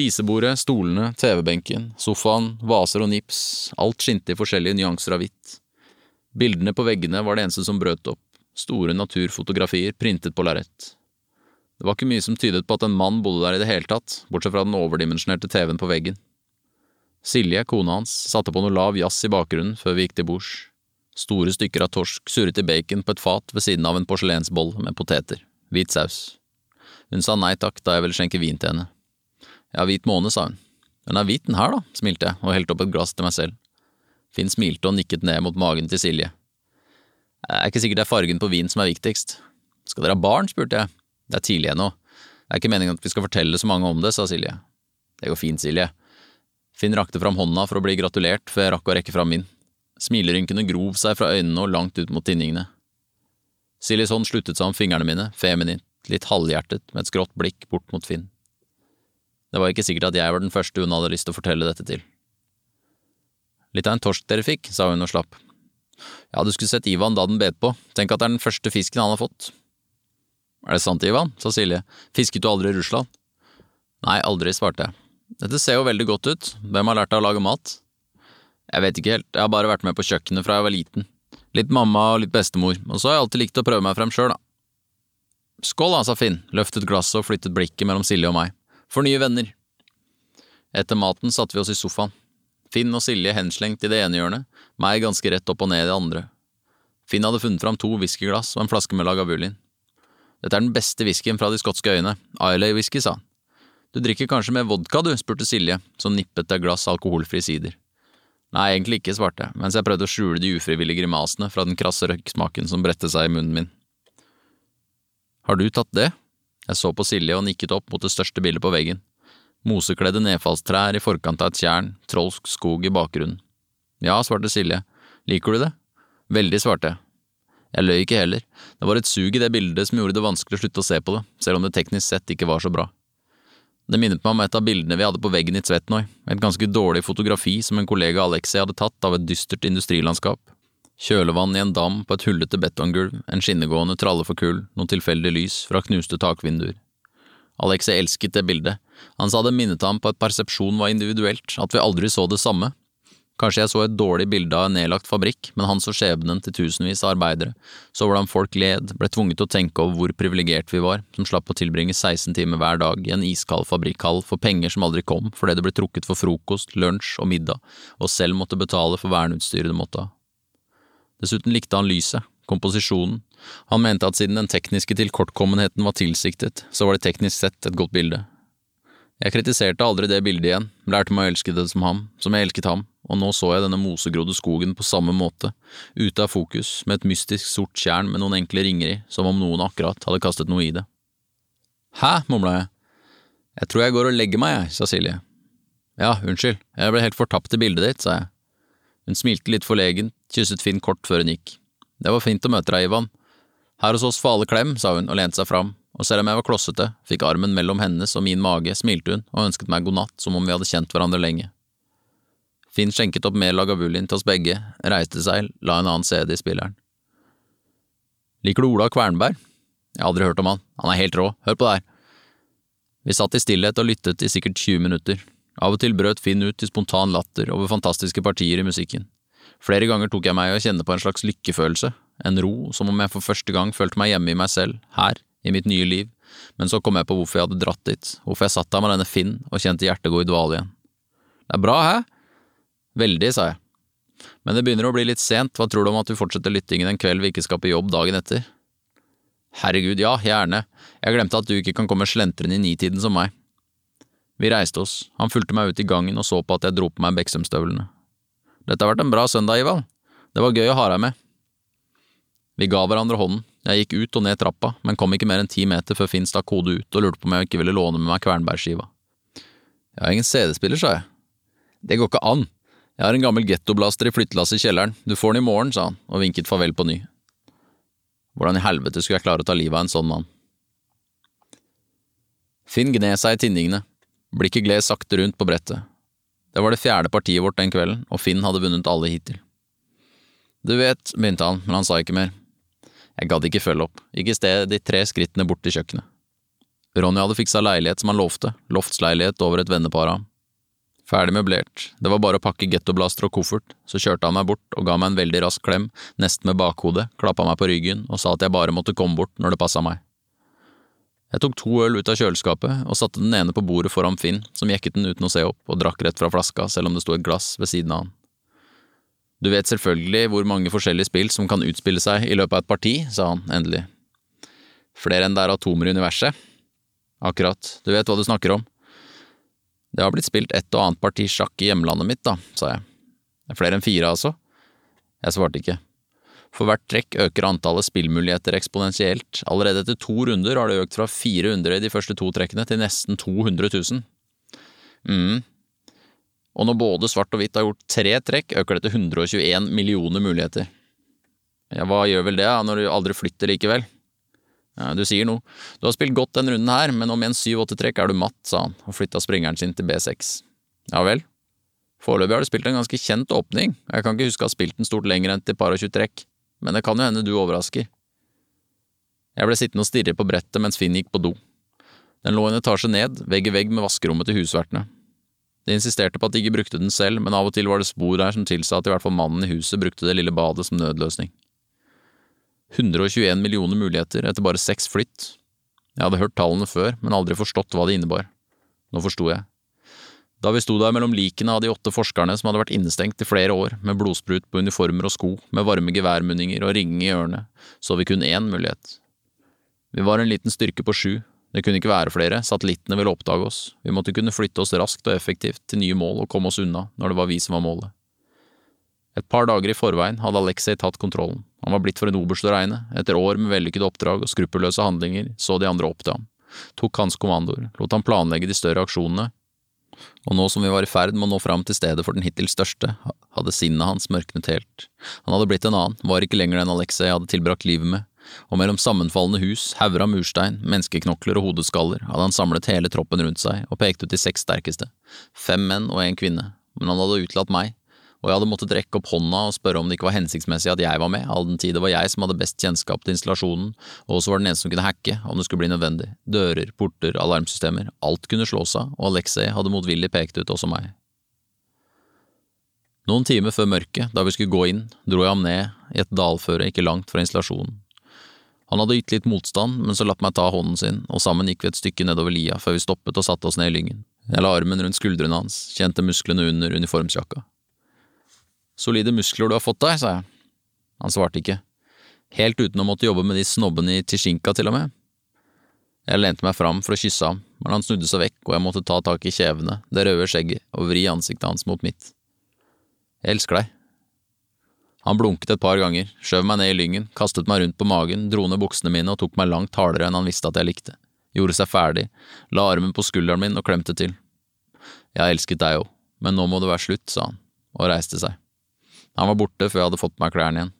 Spisebordet, stolene, TV-benken, sofaen, vaser og nips, alt skinte i forskjellige nyanser av hvitt. Bildene på veggene var det eneste som brøt opp, store naturfotografier printet på lerret. Det var ikke mye som tydet på at en mann bodde der i det hele tatt, bortsett fra den overdimensjonerte TV-en på veggen. Silje, kona hans, satte på noe lav jazz i bakgrunnen før vi gikk til bords. Store stykker av torsk surret i bacon på et fat ved siden av en porselensboll med poteter, hvit saus. Hun sa nei takk da jeg ville skjenke vin til henne. Ja, hvit måne, sa hun. Den er hvit den her, da, smilte jeg og helte opp et glass til meg selv. Finn smilte og nikket ned mot magen til Silje. Det er ikke sikkert det er fargen på vin som er viktigst. Skal dere ha barn, spurte jeg. Det er tidlig ennå. Det er ikke meningen at vi skal fortelle så mange om det, sa Silje. Det går fint, Silje. Finn rakte fram hånda for å bli gratulert før jeg rakk å rekke fram min. Smilerynkene grov seg fra øynene og langt ut mot tinningene. Siljes hånd sluttet seg om fingrene mine, feminint, litt halvhjertet, med et skrått blikk bort mot Finn. Det var ikke sikkert at jeg var den første hun hadde lyst til å fortelle dette til. Litt av en torsk dere fikk, sa hun og slapp. Ja, du skulle sett Ivan da den bet på, tenk at det er den første fisken han har fått. Er det sant, Ivan? sa Silje, fisket du aldri i Russland? Nei, aldri, svarte jeg. Dette ser jo veldig godt ut, hvem har lært deg å lage mat? Jeg vet ikke helt, jeg har bare vært med på kjøkkenet fra jeg var liten. Litt mamma og litt bestemor, og så har jeg alltid likt å prøve meg frem sjøl, da. Skål da, sa Finn, løftet glasset og flyttet blikket mellom Silje og meg. For nye venner. Etter maten satte vi oss i sofaen. Finn og Silje henslengt i det ene hjørnet, meg ganske rett opp og ned i det andre. Finn hadde funnet fram to whiskyglass og en flaske med Lagavulin. Dette er den beste whiskyen fra de skotske øyene, Islay-whisky, sa han. Du drikker kanskje med vodka, du, spurte Silje, som nippet et glass alkoholfri sider. Nei, egentlig ikke, svarte jeg, mens jeg prøvde å skjule de ufrivillige grimasene fra den krasse røyksmaken som bredte seg i munnen min. Har du tatt det? Jeg så på Silje og nikket opp mot det største bildet på veggen. Mosekledde nedfallstrær i forkant av et tjern, trolsk skog i bakgrunnen. Ja, svarte Silje. Liker du det? Veldig, svarte jeg. Jeg løy ikke heller, det var et sug i det bildet som gjorde det vanskelig å slutte å se på det, selv om det teknisk sett ikke var så bra. Det minnet meg om et av bildene vi hadde på veggen i Tvetnoj, et ganske dårlig fotografi som en kollega Alexei hadde tatt av et dystert industrilandskap. Kjølevann i en dam på et hullete betonggulv, en skinnegående tralle for kull, noen tilfeldig lys fra knuste takvinduer. Alexei elsket det bildet, han sa det minnet ham på at persepsjon var individuelt, at vi aldri så det samme, Kanskje jeg så et dårlig bilde av en nedlagt fabrikk, men han så skjebnen til tusenvis av arbeidere, så hvordan folk led, ble tvunget til å tenke over hvor privilegert vi var, som slapp å tilbringe 16 timer hver dag i en iskald fabrikkhall for penger som aldri kom fordi det ble trukket for frokost, lunsj og middag, og selv måtte betale for verneutstyret det måtte ha. Dessuten likte han lyset, komposisjonen, han mente at siden den tekniske tilkortkommenheten var tilsiktet, så var det teknisk sett et godt bilde. Jeg kritiserte aldri det bildet igjen, lærte meg å elske det som ham, som jeg elsket ham, og nå så jeg denne mosegrodde skogen på samme måte, ute av fokus, med et mystisk sort tjern med noen enkle ringer i, som om noen akkurat hadde kastet noe i det. Hæ, mumla jeg. Jeg tror jeg går og legger meg, jeg, sa Silje. Ja, unnskyld, jeg ble helt fortapt i bildet ditt, sa jeg. Hun smilte litt forlegen, kysset Finn kort før hun gikk. Det var fint å møte deg, Ivan. Her hos oss får alle klem, sa hun og lente seg fram, og selv om jeg var klossete, fikk armen mellom hennes og min mage, smilte hun og ønsket meg god natt som om vi hadde kjent hverandre lenge. Finn skjenket opp mer Lagavulin til oss begge, reiste seg, la en annen CD i spilleren. Liker du Ola Kvernberg? Jeg har aldri hørt om han, han er helt rå, hør på det her. Vi satt i stillhet og lyttet i sikkert 20 minutter. Av og til brøt Finn ut i spontan latter over fantastiske partier i musikken. Flere ganger tok jeg meg i å kjenne på en slags lykkefølelse, en ro, som om jeg for første gang følte meg hjemme i meg selv, her, i mitt nye liv, men så kom jeg på hvorfor jeg hadde dratt dit, hvorfor jeg satt der med denne Finn og kjente hjertet gå i dvale igjen. Det er bra, hæ? Veldig, sa jeg. Men det begynner å bli litt sent, hva tror du om at vi fortsetter lyttingen en kveld vi ikke skal på jobb dagen etter? Herregud, ja, gjerne, jeg glemte at du ikke kan komme slentrende i nitiden som meg. Vi reiste oss, han fulgte meg ut i gangen og så på at jeg dro på meg Beksømstøvlene. Dette har vært en bra søndag, Ivald. det var gøy å ha deg med. Vi ga hverandre hånden, jeg gikk ut og ned trappa, men kom ikke mer enn ti meter før Finn stakk hodet ut og lurte på om jeg ikke ville låne med meg Kvernberg-skiva. Jeg har ingen CD-spiller, sa jeg. Det går ikke an, jeg har en gammel gettoblaster i flyttelasset i kjelleren, du får den i morgen, sa han og vinket farvel på ny. Hvordan i helvete skulle jeg klare å ta livet av en sånn mann? Finn gned seg i tinningene, blikket gled sakte rundt på brettet. Det var det fjerde partiet vårt den kvelden, og Finn hadde vunnet alle hittil. Du vet, begynte han, men han sa ikke mer. Jeg gadd ikke følge opp, gikk i stedet de tre skrittene bort til kjøkkenet. Ronny hadde fiksa leilighet som han lovte, loftsleilighet over et vennepar av ham. Ferdig møblert, det var bare å pakke gettoblaster og koffert, så kjørte han meg bort og ga meg en veldig rask klem, nesten med bakhodet, klappa meg på ryggen og sa at jeg bare måtte komme bort når det passa meg. Jeg tok to øl ut av kjøleskapet og satte den ene på bordet foran Finn, som jekket den uten å se opp og drakk rett fra flaska selv om det sto et glass ved siden av han. Du vet selvfølgelig hvor mange forskjellige spill som kan utspille seg i løpet av et parti, sa han endelig. Flere enn det er atomer i universet. Akkurat, du vet hva du snakker om. Det har blitt spilt et og annet parti sjakk i hjemlandet mitt, da, sa jeg. Er flere enn fire, altså? Jeg svarte ikke. For hvert trekk øker antallet spillmuligheter eksponentielt. Allerede etter to runder har det økt fra 400 i de første to trekkene til nesten 200 000. mm. Og når både svart og hvitt har gjort tre trekk, øker det til 121 millioner muligheter. Ja, hva gjør vel det, når du aldri flytter likevel? Ja, du sier noe. Du har spilt godt denne runden her, men om en syv-åtte trekk er du matt, sa han og flytta springeren sin til B6. Ja vel? Foreløpig har du spilt en ganske kjent åpning, jeg kan ikke huske å ha spilt den stort lenger enn til par og tjue trekk, men det kan jo hende du overrasker. Jeg ble sittende og stirre på brettet mens Finn gikk på do. Den lå en etasje ned, vegg i vegg med vaskerommet til husvertene. De insisterte på at de ikke brukte den selv, men av og til var det spor der som tilsa at i hvert fall mannen i huset brukte det lille badet som nødløsning. 121 millioner muligheter etter bare seks flytt. Jeg hadde hørt tallene før, men aldri forstått hva det innebar. Nå forsto jeg. Da vi sto der mellom likene av de åtte forskerne som hadde vært innestengt i flere år, med blodsprut på uniformer og sko, med varme geværmunninger og ringing i ørene, så vi kun én mulighet. Vi var en liten styrke på sju, det kunne ikke være flere, satellittene ville oppdage oss, vi måtte kunne flytte oss raskt og effektivt til nye mål og komme oss unna når det var vi som var målet. Et par dager i forveien hadde Alexei tatt kontrollen. Han var blitt for en oberst å regne. Etter år med vellykkede oppdrag og skruppelløse handlinger så de andre opp til ham, tok hans kommandoer, lot han planlegge de større aksjonene, og nå som vi var i ferd med å nå fram til stedet for den hittil største, hadde sinnet hans mørknet helt. Han hadde blitt en annen, var ikke lenger den Alexei hadde tilbrakt livet med, og mellom sammenfallende hus, hauger av murstein, menneskeknokler og hodeskaller hadde han samlet hele troppen rundt seg og pekt ut de seks sterkeste, fem menn og en kvinne, men han hadde utelatt meg, og jeg hadde måttet rekke opp hånda og spørre om det ikke var hensiktsmessig at jeg var med, all den tid det var jeg som hadde best kjennskap til installasjonen, og også var den eneste som kunne hacke om det skulle bli nødvendig. Dører, porter, alarmsystemer, alt kunne slås av, og Alexei hadde motvillig pekt ut også meg. Noen timer før mørket, da vi skulle gå inn, dro jeg ham ned i et dalføre ikke langt fra installasjonen. Han hadde ytt litt motstand, men så latt meg ta hånden sin, og sammen gikk vi et stykke nedover lia før vi stoppet og satte oss ned i lyngen. Jeg la armen rundt skuldrene hans, kjente musklene under uniformsjakka. Solide muskler du har fått deg, sa jeg. Han svarte ikke. Helt uten å måtte jobbe med de snobbene i Tishinka, til og med. Jeg lente meg fram for å kysse ham, men han snudde seg vekk, og jeg måtte ta tak i kjevene, det røde skjegget, og vri ansiktet hans mot mitt. Jeg elsker deg. Han blunket et par ganger, skjøv meg ned i lyngen, kastet meg rundt på magen, dro ned buksene mine og tok meg langt hardere enn han visste at jeg likte, gjorde seg ferdig, la armen på skulderen min og klemte til. Jeg elsket deg òg, men nå må det være slutt, sa han, og reiste seg. Han var borte før jeg hadde fått meg klærne igjen.